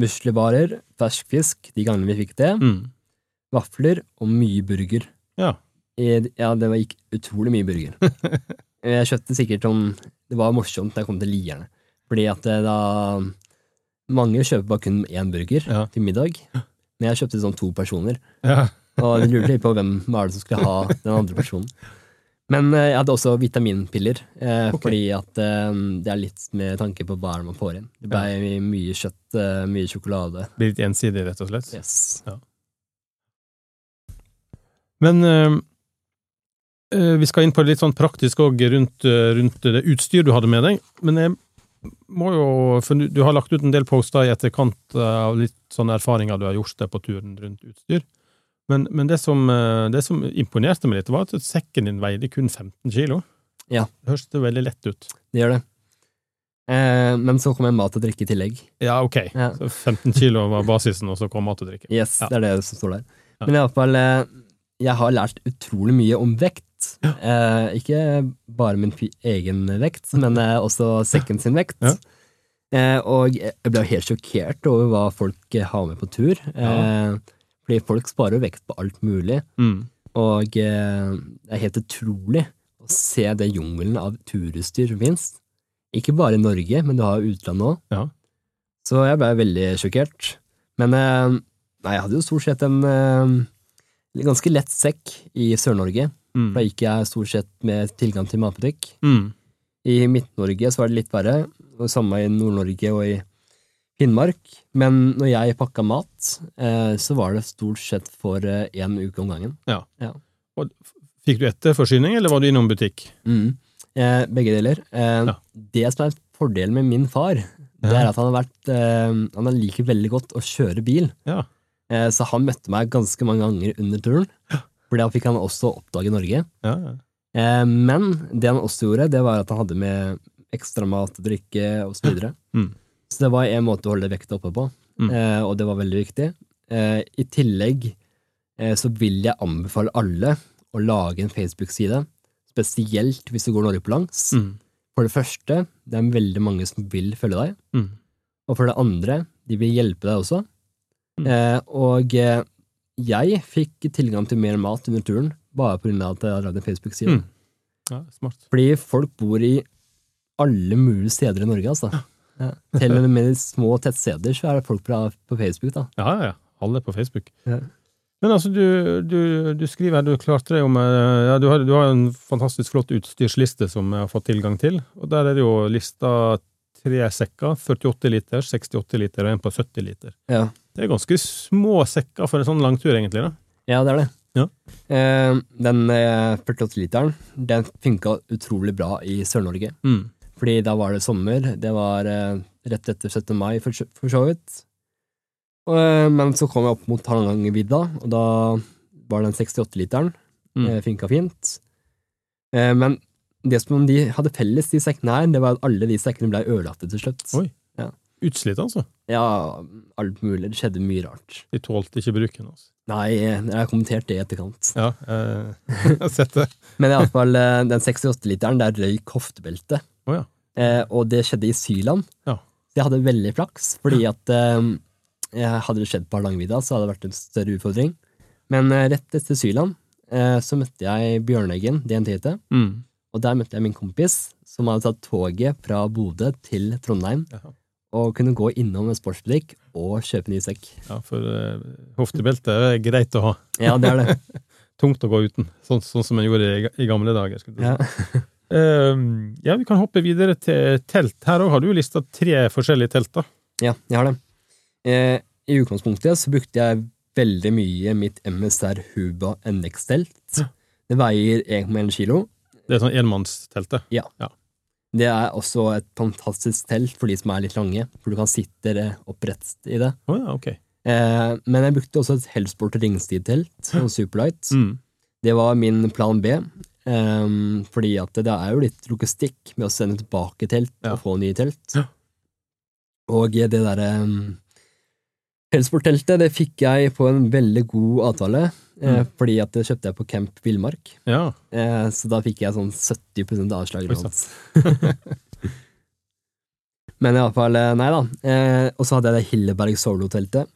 muslibarer, fersk fisk de gangene vi fikk det, Mm. vafler og mye burger. Ja. I- Ja, det gikk utrolig mye burger. <laughs> Jeg kjøpte sikkert sånn Det var morsomt da jeg kom til Lierne, fordi at det da Mange kjøper bare kun én burger Ja. til middag, men jeg kjøpte sånn to personer. ja. Og jeg lurte litt på hvem var det som skulle ha den andre personen. <laughs> Men eh, jeg hadde også vitaminpiller, eh, okay. fordi at eh, det er litt med tanke på hva man får inn. Det ble mye kjøtt, eh, mye sjokolade. Blir litt ensidig, rett og slett. Yes. Men eh, eh, vi skal inn på litt sånn praktisk òg rundt, rundt det utstyr du hadde med deg. Men jeg må jo For du, har lagt ut en del poster i etterkant av litt sånne erfaringer du har gjort deg på turen rundt utstyr. Men, men det, som, eh, det som imponerte meg litt, var at sekken din veide kun 15 kilo. Ja. Det høres det veldig lett ut. Det gjør det. Eh, men så kom jeg mat og drikke i tillegg. Ja, ok. Ja. Så 15 kilo var basisen, og så kom mat og drikke. Yes, Ja. det er det som står der. Ja. Men iallfall, fall, jeg har lært utrolig mye om vekt. Eh, ikke bare min egen vekt, men eh, også sekken sin vekt. Eh, og jeg ble helt sjokkert over hva folk eh, har med på tur. Eh, fordi folk sparer vekt på alt mulig, Mm. og eh, det er helt utrolig å se den jungelen av turutstyr som fins. Ikke bare i Norge, men du har utlandet òg. Ja. Så jeg ble veldig sjokkert. Men eh, nei, jeg hadde jo stort sett en eh, ganske lett sekk i Sør-Norge. Mm. Da gikk jeg stort sett med tilgang til matbutikk. Mm. I Midt-Norge så var det litt verre, og samme i Nord-Norge og i Finnmark. Men når jeg pakka mat, eh, så var det stort sett for én uke om gangen. Ja. Fikk du etterforsyning, eller var du innom butikk? Mm. Eh, begge deler. Eh, Ja. Det som er fordelen med min far, det er at han har vært eh, Han liker veldig godt å kjøre bil. Ja. Eh, så han møtte meg ganske mange ganger under turen. For da fikk han også oppdage Norge. Ja, ja. Eh, men det han også gjorde, det var at han hadde med ekstra mat, drikke og videre. Mm. Så det var en måte å holde vekta oppe på, Mm. eh, og det var veldig viktig. Eh, I tillegg eh, så vil jeg anbefale alle å lage en Facebook-side, spesielt hvis du går Norge på langs. Mm. For det første, det er veldig mange som vil følge deg. Mm. Og for det andre, de vil hjelpe deg også. Mm. Eh, og eh, jeg fikk tilgang til mer mat under turen, bare på grunn av at jeg har lagd en Facebook-side. Mm. ja. Fordi folk bor i alle mulige steder i Norge, altså. Ja. Til og med i små tettsteder så er det folk på, på Facebook, da. Ja, ja, ja. Alle er på Facebook. Ja. Men altså, du, du, du skriver her, du klarte deg om eh, ja, du, har, du har en fantastisk flott utstyrsliste som jeg har fått tilgang til, og der er det jo lista tre sekker, 48 liter, 68 liter og en på 70 liter. Ja, Det er ganske små sekker for en sånn langtur, egentlig, da. ja det er det. Ja. Eh, den eh, 48-literen, den funka utrolig bra i Sør-Norge. Mm. Fordi da var det sommer, det var eh, rett etter 17. mai for, så- vidt. Eh, men så kom jeg opp mot Hardangervidda, og da var den 68-literen. Mm. Eh, funka fint. Men det som de hadde felles, de sekkene her, det var at alle de sekkene ble ødelagte til slutt. Oi. Utslitt, altså. Ja, alt mulig. Det skjedde mye rart. De tålte ikke bruken. Altså. Nei, jeg har kommentert det i etterkant. Ja, eh, <laughs> jeg har sett det. <laughs> Men iallfall, den 68-literen, der røyk hoftebeltet. Oh, ja. Eh, og det skjedde i Syland. Ja. Så jeg hadde veldig flaks, fordi at eh, hadde det skjedd på Hardangervidda, så hadde det vært en større utfordring. Men eh, rett etter Syland eh, så møtte jeg Bjørneggen, DNT-ete, Mm. og der møtte jeg min kompis som hadde tatt toget fra Bodø til Trondheim Jaha. og kunne gå innom en sportsbutikk og kjøpe ny sekk. Ja, for eh, hoftebelte er greit å ha. Ja, det er det. <laughs> Tungt å gå uten, sånn, sånn som en gjorde i, i gamle dager. Skulle du si. Ja. <laughs> Eh, ja, vi kan hoppe videre til telt. Her òg har du lista tre forskjellige telt, da. ja, jeg har det. Eh, I utgangspunktet så brukte jeg veldig mye mitt MSR Huba NX-telt. Det veier 1,1 kilo. Det er sånn enmannsteltet. Det er også et fantastisk telt for de som er litt lange, for du kan sitte opprett i det. Oh, ja, ok. Eh, men jeg brukte også et Hellsport ringstid-telt, sånn Superlight. Mm. Det var min plan B, ehm, fordi at det er jo litt logistikk med å sende tilbake telt Ja. og få nye telt. Ja. Og det derre um, Hellsport-teltet det fikk jeg på en veldig god avtale, eh, Mm. fordi at det kjøpte jeg på Camp Villmark. Ja. Eh, så da fikk jeg sånn 70 avslag. Oi, eller <laughs> noe. Men iallfall, nei da. Eh, og så hadde jeg det Hilleberg Solo-teltet.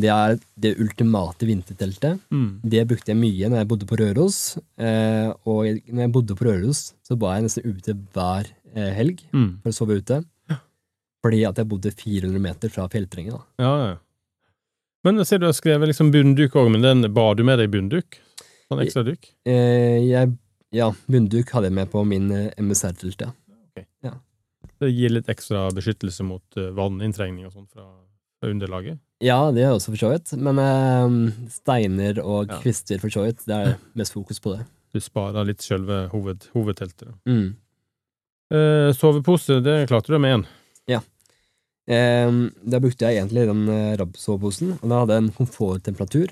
Det er det ultimate vinterteltet. Mm. Det brukte jeg mye når jeg bodde på Røros. Eh, og når jeg bodde på Røros, så var jeg nesten ute hver eh, helg Mm. for å sove ute. Fordi at jeg bodde 400 meter fra fjellterrenget. Ja, ja. Men jeg ser du har skrevet liksom bunnduk òg, men den bar du med deg bunnduk? Sånn ekstra duk? Eh, jeg, ja, bunnduk hadde jeg med på min eh, MSR-telt, ja. Det gir litt ekstra beskyttelse mot uh, vanninntrengning og sånn fra, fra underlaget? Ja, det er også for så vidt. Men eh, steiner og Ja. kvister, for så vidt, det er <laughs> mest fokus på det. Du sparer litt selve hoved, hovedteltet. Mm. Eh, sovepose, det klarte du med én. Eh, da brukte jeg egentlig den eh, Rabb-soveposen, og den hadde en komforttemperatur.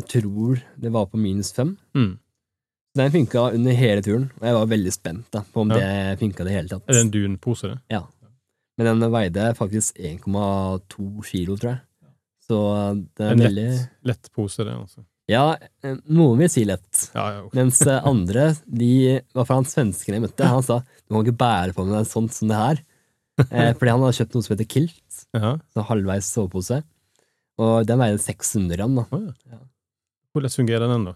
Jeg tror det var på minus fem. Mm. Den funka under hele turen, og jeg var veldig spent da, på om Ja. det funka i det hele tatt. Er det en dunpose, det? Ja. Men den veide faktisk 1,2 kilo, tror jeg. Så det er En veldig lett, lett pose, det, altså. Ja, eh, noen vil si lett. Ja, ja, okay. Mens eh, andre, de var fra han svensken jeg møtte, han sa du må ikke bære på med noe sånt som det her. Eh, fordi han hadde kjøpt noe som heter Kilt, Ja. så halvveis sovepose. Og den veier 600 gram, da. Oh, ja. Hvordan fungerer den, da?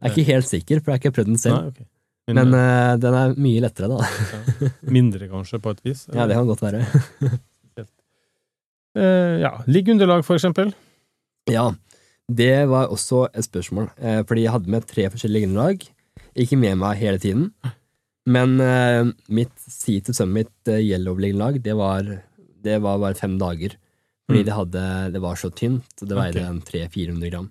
Jeg er ikke helt sikker, for jeg har ikke prøvd den selv. Nei, okay. Men, eh, den er mye lettere, da. ja. mindre, kanskje, på et vis? Ja, det kan godt være. <laughs> Eh, ja. Liggeunderlag, for eksempel? Ja, det var også et spørsmål, eh, fordi jeg hadde med tre forskjellige underlag. Ikke med meg hele tiden. Men eh, mitt Sea to Summit Yellow-liggeunderlag, det, var- det var bare fem dager. Fordi Mm. det, hadde, det var så tynt, det veide okay. en 300-400 gram.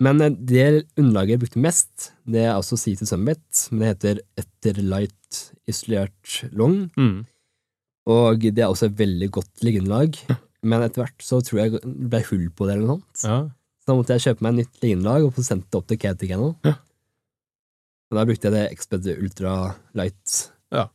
Men det underlaget jeg brukte mest, det er også Sea to Summit, men det heter Etterlight Isolert Long. Mm. Og det er også et veldig godt liggeunderlag. Men etter hvert så tror jeg det ble hull på det, eller noe sånt. Ja. Så da måtte jeg kjøpe meg et nytt liggeunderlag og få sendt det opp til Kautokeino. Ja. Og da brukte jeg det Exped Ultra Light. Ja.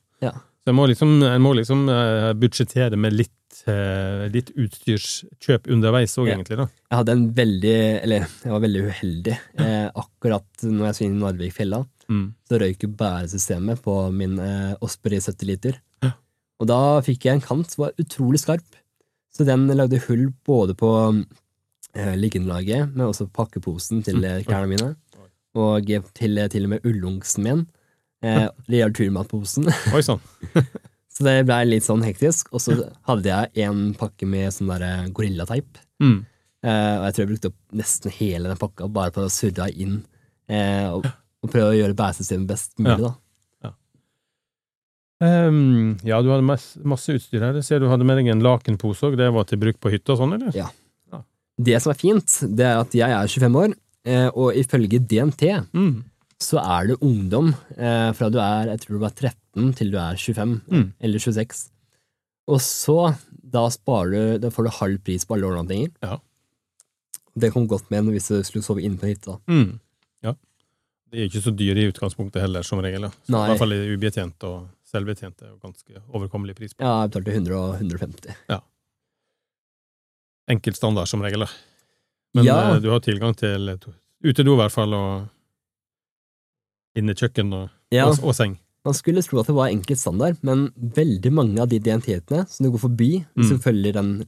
Så jeg må liksom, jeg må liksom eh, budsjettere med litt, eh, litt utstyrskjøp underveis òg, Ja. egentlig. da. Jeg hadde en veldig, eller jeg var veldig uheldig. Eh, akkurat når jeg inn i Narvikfjella, Mm. så røyk bæresystemet på min eh, Osprey 70 liter. Ja. Og da fikk jeg en kant som var utrolig skarp. Så den lagde hull både på eh, liggeunderlaget, men også på pakkeposen til eh, klærne mine. Og til, til og med ullungsen min. Eh, <laughs> gjaldt turmatposen. Oi sann. <laughs> Så det ble litt sånn hektisk. Og så hadde jeg en pakke med sånn der gorillateip. Mm. Eh, og jeg tror jeg brukte opp nesten hele den pakka bare på å surre inn eh, og, og prøve å gjøre bæresystemet best mulig. Ja. da. Ehm, ja, du hadde masse, masse utstyr her. Jeg ser du hadde med deg en lakenpose òg. Det var til bruk på hytta og sånn, eller? Ja. Det som er fint, det er at jeg er 25 år, eh, og ifølge DNT Mm. så er du ungdom eh, fra du er jeg tror du var 13 til du er 25, Mm. eller 26. Og så, da sparer du, da får du halv pris på alle overnattinger. Ja. Det kom godt med hvis du skulle sove inne på hytta. Mm. Ja. De er ikke så dyre i utgangspunktet heller, som regel. Så, I hvert fall ubetjent og selvbetjent er jo ganske overkommelig pris på. Ja, jeg betalte 100 og 150. Enkel standard, som regel. Men Ja. eh, du har tilgang til et utedo, i hvert fall, og innekjøkken og, Ja. og, og seng. Man skulle tro at det var enkeltstandard, men veldig mange av de DNT-ene som du går forbi mm. Mm. følger den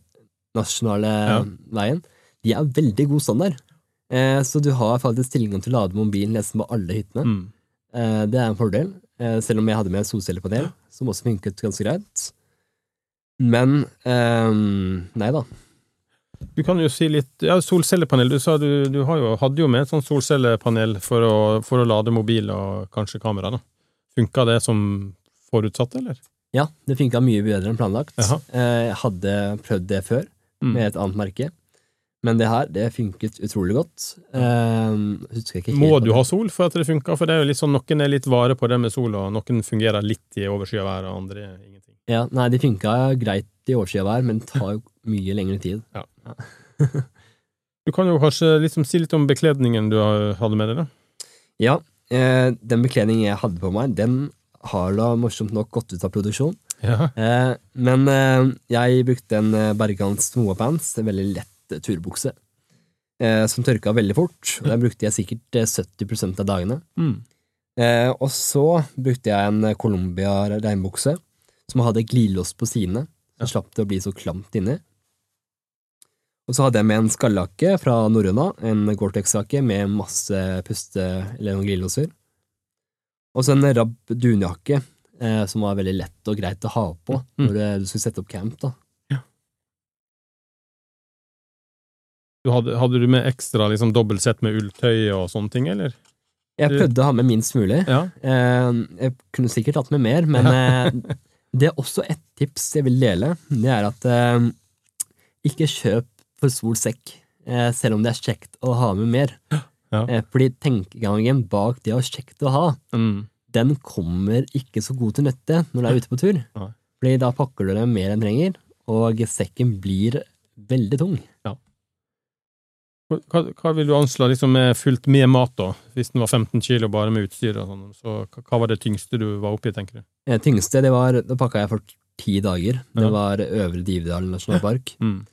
nasjonale Ja. veien, de er veldig god standard. Eh, så du har faktisk tilgang til å lade mobilen nesten på alle hyttene. Mm. Eh, det er en fordel, eh, selv om jeg hadde med solcellepanel, som også funket ganske greit. Men eh, nei da. Du kan jo si litt Ja, solcellepanel. Du sa du, du har jo, hadde jo med et sånt solcellepanel for å, for å lade mobil og kanskje kamera. da. Funka det som forutsatt, eller? Ja, det funka mye bedre enn planlagt. Jaha. Eh, jeg hadde prøvd det før, Mm. med et annet merke. Men det her, det funket utrolig godt. Helt Må du ha sol for at det funka? For det er jo litt sånn, noen er litt vare på det med sol, og noen fungerer litt i overskya vær, og andre ingenting. Ja, nei, de funka greit i overskya vær, men det tar jo mye lengre tid. <laughs> Du kan jo kanskje liksom si litt om bekledningen du hadde med deg, da? Ja, eh, den bekledningen jeg hadde på meg, den har da morsomt nok gått ut av produksjon. Ja. Eh, men eh, jeg brukte en eh, Bergans Moa-pants, en veldig lett eh, turbukse, eh, som tørka veldig fort. Og den brukte jeg sikkert eh, 70% av dagene. Mm. Eh, og så brukte jeg en Colombia regnbukse som hadde glidelås på sidene, så slapp det å bli så klamt inni. Og så hadde jeg med en skallakke fra Norrøna, en Gore-Tex-jakke med masse puste- eller noen glidelåser. Og så en rabb dunjakke, eh, som var veldig lett og greit å ha på Mm. når eh, du skulle sette opp camp. da. Du hadde, hadde du med ekstra liksom, dobbelt sett med ulltøy og sånne ting, eller? Jeg prøvde å ha med minst mulig. Ja. Eh, jeg kunne sikkert hatt med mer, men <laughs> eh, det er også et tips jeg vil dele. Det er at eh, ikke kjøp for stor sekk, eh, selv om det er kjekt å ha med mer. <gasps> Ja. Fordi tenkegangen bak det å ha kjekt å ha, Mm. den kommer ikke så god til nytte når du er ute på tur. Nei. Fordi da pakker du det mer enn trenger, og sekken blir veldig tung. Hva, hva vil du anslå liksom, med fullt med mat, da? Hvis den var 15 kilo bare med utstyr og sånn, så hva, var det tyngste du var oppi, tenker du? Det tyngste, det var Da pakka jeg for ti dager. Det Ja. var Øvre Dividal nasjonalpark. <laughs> Mm.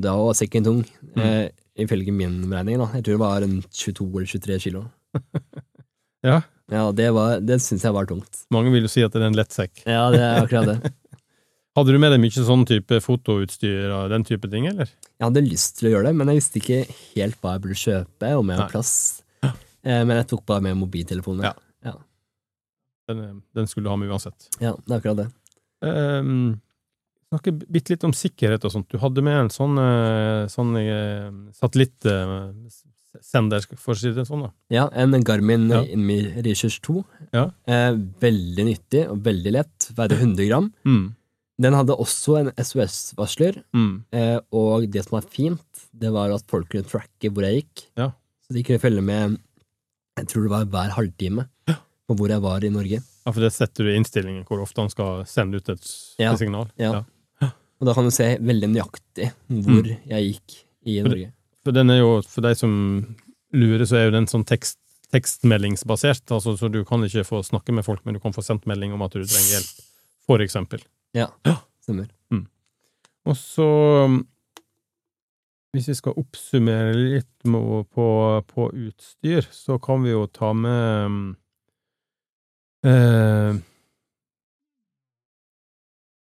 Da var sekken tung, Mm. eh, ifølge min beregning. da. Jeg tror det var en 22 eller 23 kilo. <laughs> Ja, Ja, det, var- det syns jeg var tungt. mange vil jo si at det er en lettsekk. Ja, det er akkurat det. <laughs> Hadde du med deg mye sånn type fotoutstyr og den type ting, eller? Jeg hadde lyst til å gjøre det, men jeg visste ikke helt hva jeg burde kjøpe, om jeg har plass. Eh, men jeg tok bare med mobiltelefonen. Ja. Ja. Den, den skulle du ha med uansett. ja, det er akkurat det. Um, snakke bitte litt om sikkerhet og sånt. Du hadde med en sånn, eh, sånn eh, satellittsender, for å si det sånn, da. Ja, en Garmin Ja. Inmi Research 2. Ja. Eh, veldig nyttig og veldig lett. Veide 100 gram. Mm. Den hadde også en SOS-varsler, Mm. eh, og det som var fint, det var at folk kunne tracke hvor jeg gikk. Ja. Så de kunne følge med, jeg tror det var hver halvtime, på hvor jeg var i Norge. Ja, for det setter du i innstillingen, hvor ofte han skal sende ut et Ja. signal. Ja. Og da kan du se veldig nøyaktig hvor Mm. jeg gikk i For- Norge. For den er jo, for de som lurer, så er jo den sånn tekst, tekstmeldingsbasert, altså, så du kan ikke få snakke med folk, men du kan få sendt melding om at du trenger hjelp, for eksempel. Ja, stemmer. Og så, um, hvis vi skal oppsummere litt på, på utstyr, så kan vi jo ta med um, eh,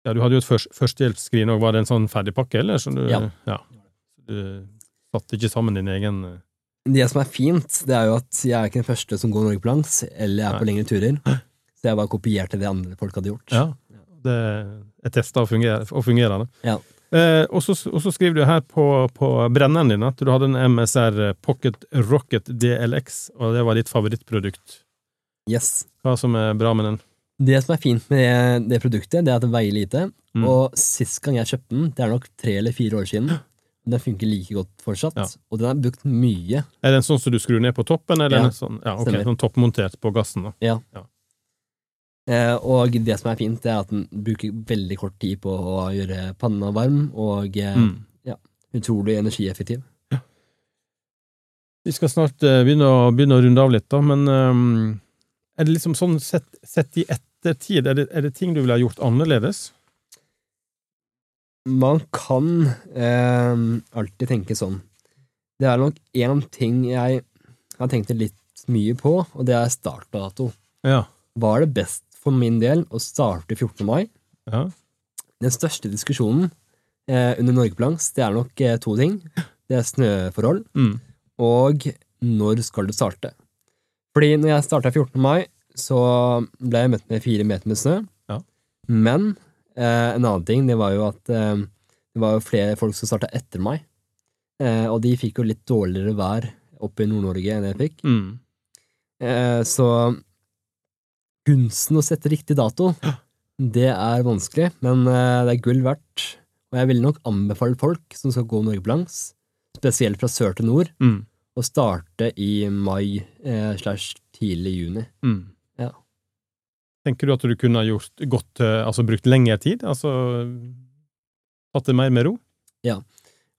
Ja, du hadde jo et først, førstehjelpsskrin òg. Var det en sånn ferdigpakke, eller? Så du, Ja. Du satte ikke sammen din egen eh, Det som er fint, det er jo at jeg er ikke den første som går Norge på langs, eller er på lengre turer. Så jeg bare kopierte det andre folk hadde gjort. Ja. Det er testa og fungerer, og fungerende. Ja. Eh, og, så, skriver du her på, på brenneren din at du hadde en MSR Pocket Rocket DLX, og det var ditt favorittprodukt. Yes. Hva som er bra med den? Det som er fint med det, produktet, det er at det veier lite. Mm. Og sist gang jeg kjøpte den, det er nok tre eller fire år siden, den funker like godt fortsatt. Ja. Og den er brukt mye. Er den sånn som du skrur ned på toppen, eller Ja, sånn, ja, ok, stemmer. sånn toppmontert på gassen? da? Eh, og det som er fint, er at den bruker veldig kort tid på å gjøre panna varm, og eh, Mm. utrolig energieffektiv. Vi skal snart eh, begynne, å, begynne å runde av litt, da, men ehm, er det liksom sånn sett, sett i ettertid, er det, er det ting du ville ha gjort annerledes? Man kan eh, alltid tenke sånn. Det er nok én ting jeg har tenkt litt mye på, og det er startdato. Ja. er det best for min del å starte 14. mai? ja. Den største diskusjonen eh, under Norgeplanks, det er nok eh, to ting. Det er snøforhold, Mm. og når skal du starte? Fordi når jeg starta 14. mai, så ble jeg møtt med fire meter med snø. Ja. Men eh, en annen ting, det var jo at eh, det var jo flere folk som starta etter meg. Eh, og de fikk jo litt dårligere vær oppe i Nord-Norge enn jeg fikk. Mm. Eh, så kunsten å sette riktig dato, det er vanskelig, men eh, det er gull verdt. Og jeg ville nok anbefale folk som skal gå Norge på langs, spesielt fra sør til nord, Mm. å starte i mai eh, slash tidlig juni. Mm. Ja. Tenker du at du kunne gjort godt, altså brukt lengre tid? Altså tatt det mer med ro? Ja,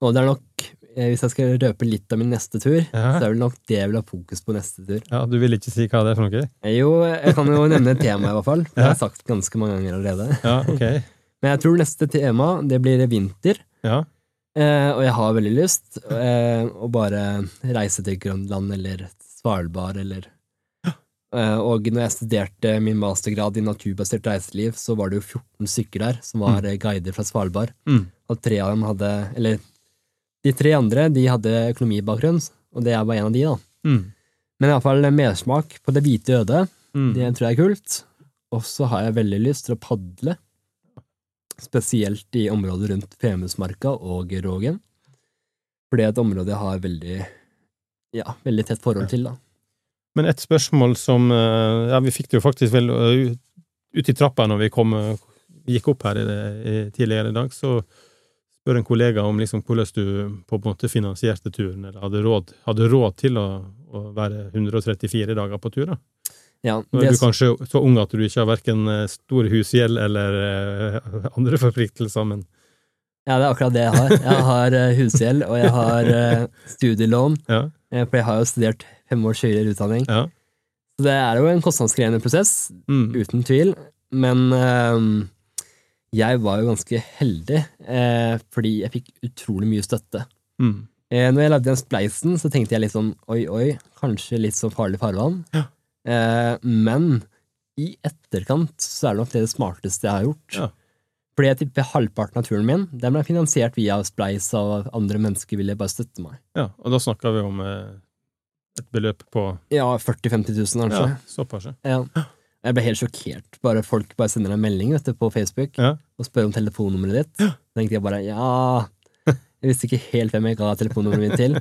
Og det er nok hvis jeg skal røpe litt av min neste tur, Ja. så er det nok det jeg vil ha fokus på neste tur. Ja, Du vil ikke si hva det er for noe? Eh, Jo, jeg kan jo nevne et tema, i hvert fall. Det har jeg sagt ganske mange ganger allerede. Ja, ok. <laughs> Men jeg tror neste tema, det blir vinter. Ja. Eh, og jeg har veldig lyst eh, å bare reise til Grønland eller Svalbard eller eh, Og når jeg studerte min mastergrad i naturbasert reiseliv, så var det jo 14 stykker der som var mm. guider fra Svalbard. Mm. Og tre av dem hadde Eller de tre andre de hadde økonomibakgrunn, og det er bare en av de, da. Mm. Men iallfall mersmak på det hvite øde. Mm. Det tror jeg er kult. Og så har jeg veldig lyst til å padle, spesielt i området rundt Femundsmarka og Rågen. For det er et område jeg har veldig, ja, veldig tett forhold til, da. Men et spørsmål som eh, Ja, vi fikk det jo faktisk vel eh, ut- i trappa når vi kom, eh, gikk opp her i det, i, tidligere i dag, så spør en kollega om liksom hvordan du på en måte finansierte turen, eller hadde råd, hadde råd til å, å være 134 dager på tur. da. Ja, Nå er du kanskje så ung at du ikke har verken eh, stor husgjeld eller eh, <laughs> andre forpliktelser, men ja, det er akkurat det jeg har. Jeg har eh, husgjeld, og jeg har studielån, ja. for jeg har jo studert fem års høyere utdanning. ja. Så det er jo en kostnadskrevende prosess, Mm. uten tvil, men jeg var jo ganske heldig, eh, fordi jeg fikk utrolig mye støtte. Mm. Eh, når jeg lagde den spleisen, så tenkte jeg litt sånn oi, oi, kanskje litt sånn farlig farvann. Ja. Eh, men i etterkant så er det nok det det smarteste jeg har gjort. Ja. Fordi jeg tipper halvparten av turen min den ble finansiert via spleis av andre mennesker ville bare støtte meg. ja. Og da snakka vi om eh, et beløp på Ja, 40 000-50 000 kanskje. ja, såpass. ja. Jeg ble helt sjokkert. Bare Folk bare sender deg melding vet du, på Facebook Ja. Og spør om telefonnummeret ditt. Så tenkte jeg bare ja Jeg visste ikke helt hvem jeg ga telefonnummeret mitt til.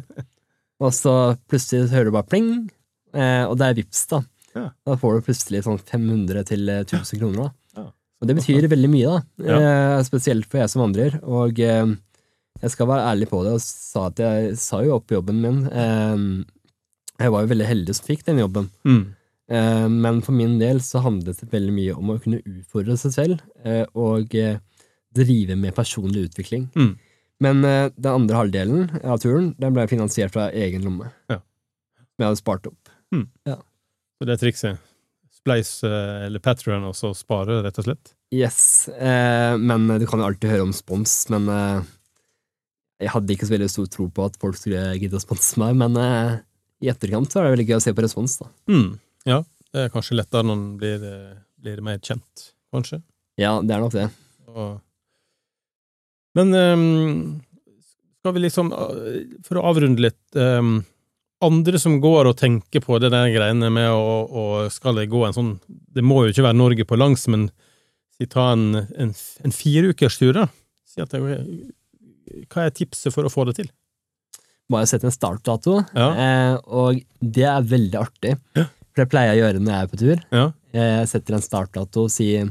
Og så plutselig hører du bare pling, eh, og det er Vips da. Da får du plutselig sånn 500 til eh, 1000 kroner. da. Og det betyr veldig mye, da. Eh, spesielt for jeg som vandrer. Og eh, jeg skal være ærlig på det og sa at jeg sa jo opp jobben min. Eh, jeg var jo veldig heldig som fikk den jobben. Mm. Eh, Men for min del så handlet det veldig mye om å kunne utfordre seg selv eh, og eh, drive med personlig utvikling. Mm. Men den andre halvdelen av turen den ble finansiert fra egen lomme. Ja. Som jeg hadde spart opp. Så det er trikset. Spleis eller Patron, og så spare, rett og slett. Yes, men du kan jo alltid høre om spons, men jeg hadde ikke så veldig stor tro på at folk skulle gidde å sponse meg, men i etterkant så er det veldig gøy å se på respons, da. Mm. Ja, det er kanskje lettere når den blir, eh, blir mer kjent, kanskje. Ja, det er nok det. Og... Men um, skal vi liksom, eh, for å avrunde litt um, Andre som går og tenker på det der greiene med å, å Skal det gå en sånn Det må jo ikke være Norge på langs, men si ta en, en, en fireukerstur, da. Si at det, hva er tipset for å få det til? Bare sette en startdato, Ja. eh, og det er veldig artig. For det pleier jeg å gjøre når jeg er på tur. Ja. Jeg setter en startdato, si eh,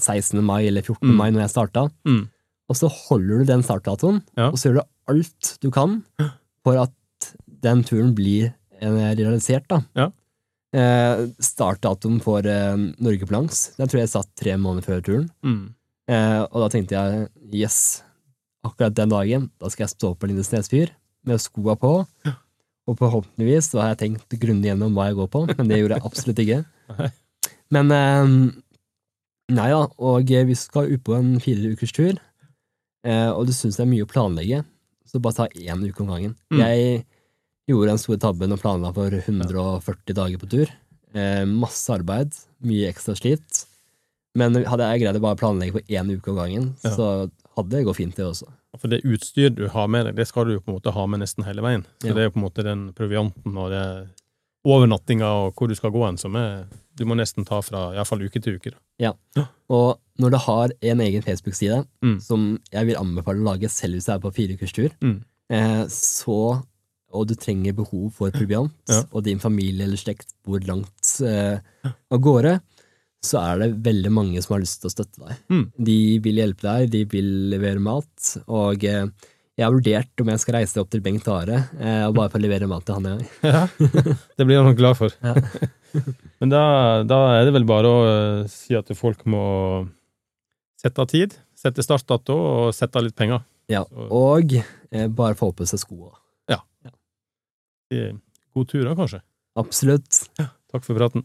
16. mai eller 14. Mm. mai når jeg starta, Mm. og så holder du den startdatoen, Ja. og så gjør du alt du kan for at den turen blir eh, realisert, da. Ja. Eh, startdatoen for eh, Norge på langs, den tror jeg satt tre måneder før turen. Mm. Eh, og da tenkte jeg yes, akkurat den dagen, da skal jeg stå på Lindesnes fyr med skoa på, og forhåpentligvis så har jeg tenkt grundig gjennom hva jeg går på, men det gjorde jeg absolutt ikke. Men eh, nei da, og vi skal ut på en fire ukers tur, eh, og du syns det er mye å planlegge, så bare ta én uke om gangen. Mm. Jeg gjorde en stor tabbe og planla for 140 dager på tur. Eh, masse arbeid, mye ekstra slit. Men hadde jeg greid å bare planlegge for én uke om gangen, så hadde det gått fint, det også. For det utstyr du har med deg, det skal du jo på en måte ha med nesten hele veien. Så Ja. det er jo på en måte den provianten og det overnattinga og hvor du skal gå hen, som er Du må nesten ta fra iallfall uke til uke. Da. Og når du har en egen Facebook-side, Mm. som jeg vil anbefale å lage selv hvis du er på fire ukers tur, Mm. eh, så og du trenger behov for proviant, Ja. og din familie eller slekt bor langt eh, av gårde, så er det veldig mange som har lyst til å støtte deg. Mm. De vil hjelpe deg, de vil levere mat, og eh, jeg har vurdert om jeg skal reise opp til Bengt Are eh, og bare få levere mat til han gang. <laughs> Ja. Det blir han nok glad for. Ja. <laughs> Men da, da er det vel bare å eh, si at folk må sette av tid, sette startdato og sette av litt penger. Ja, og eh, bare få på seg skoa. Ja. God tur da, kanskje. Absolutt. Takk for praten.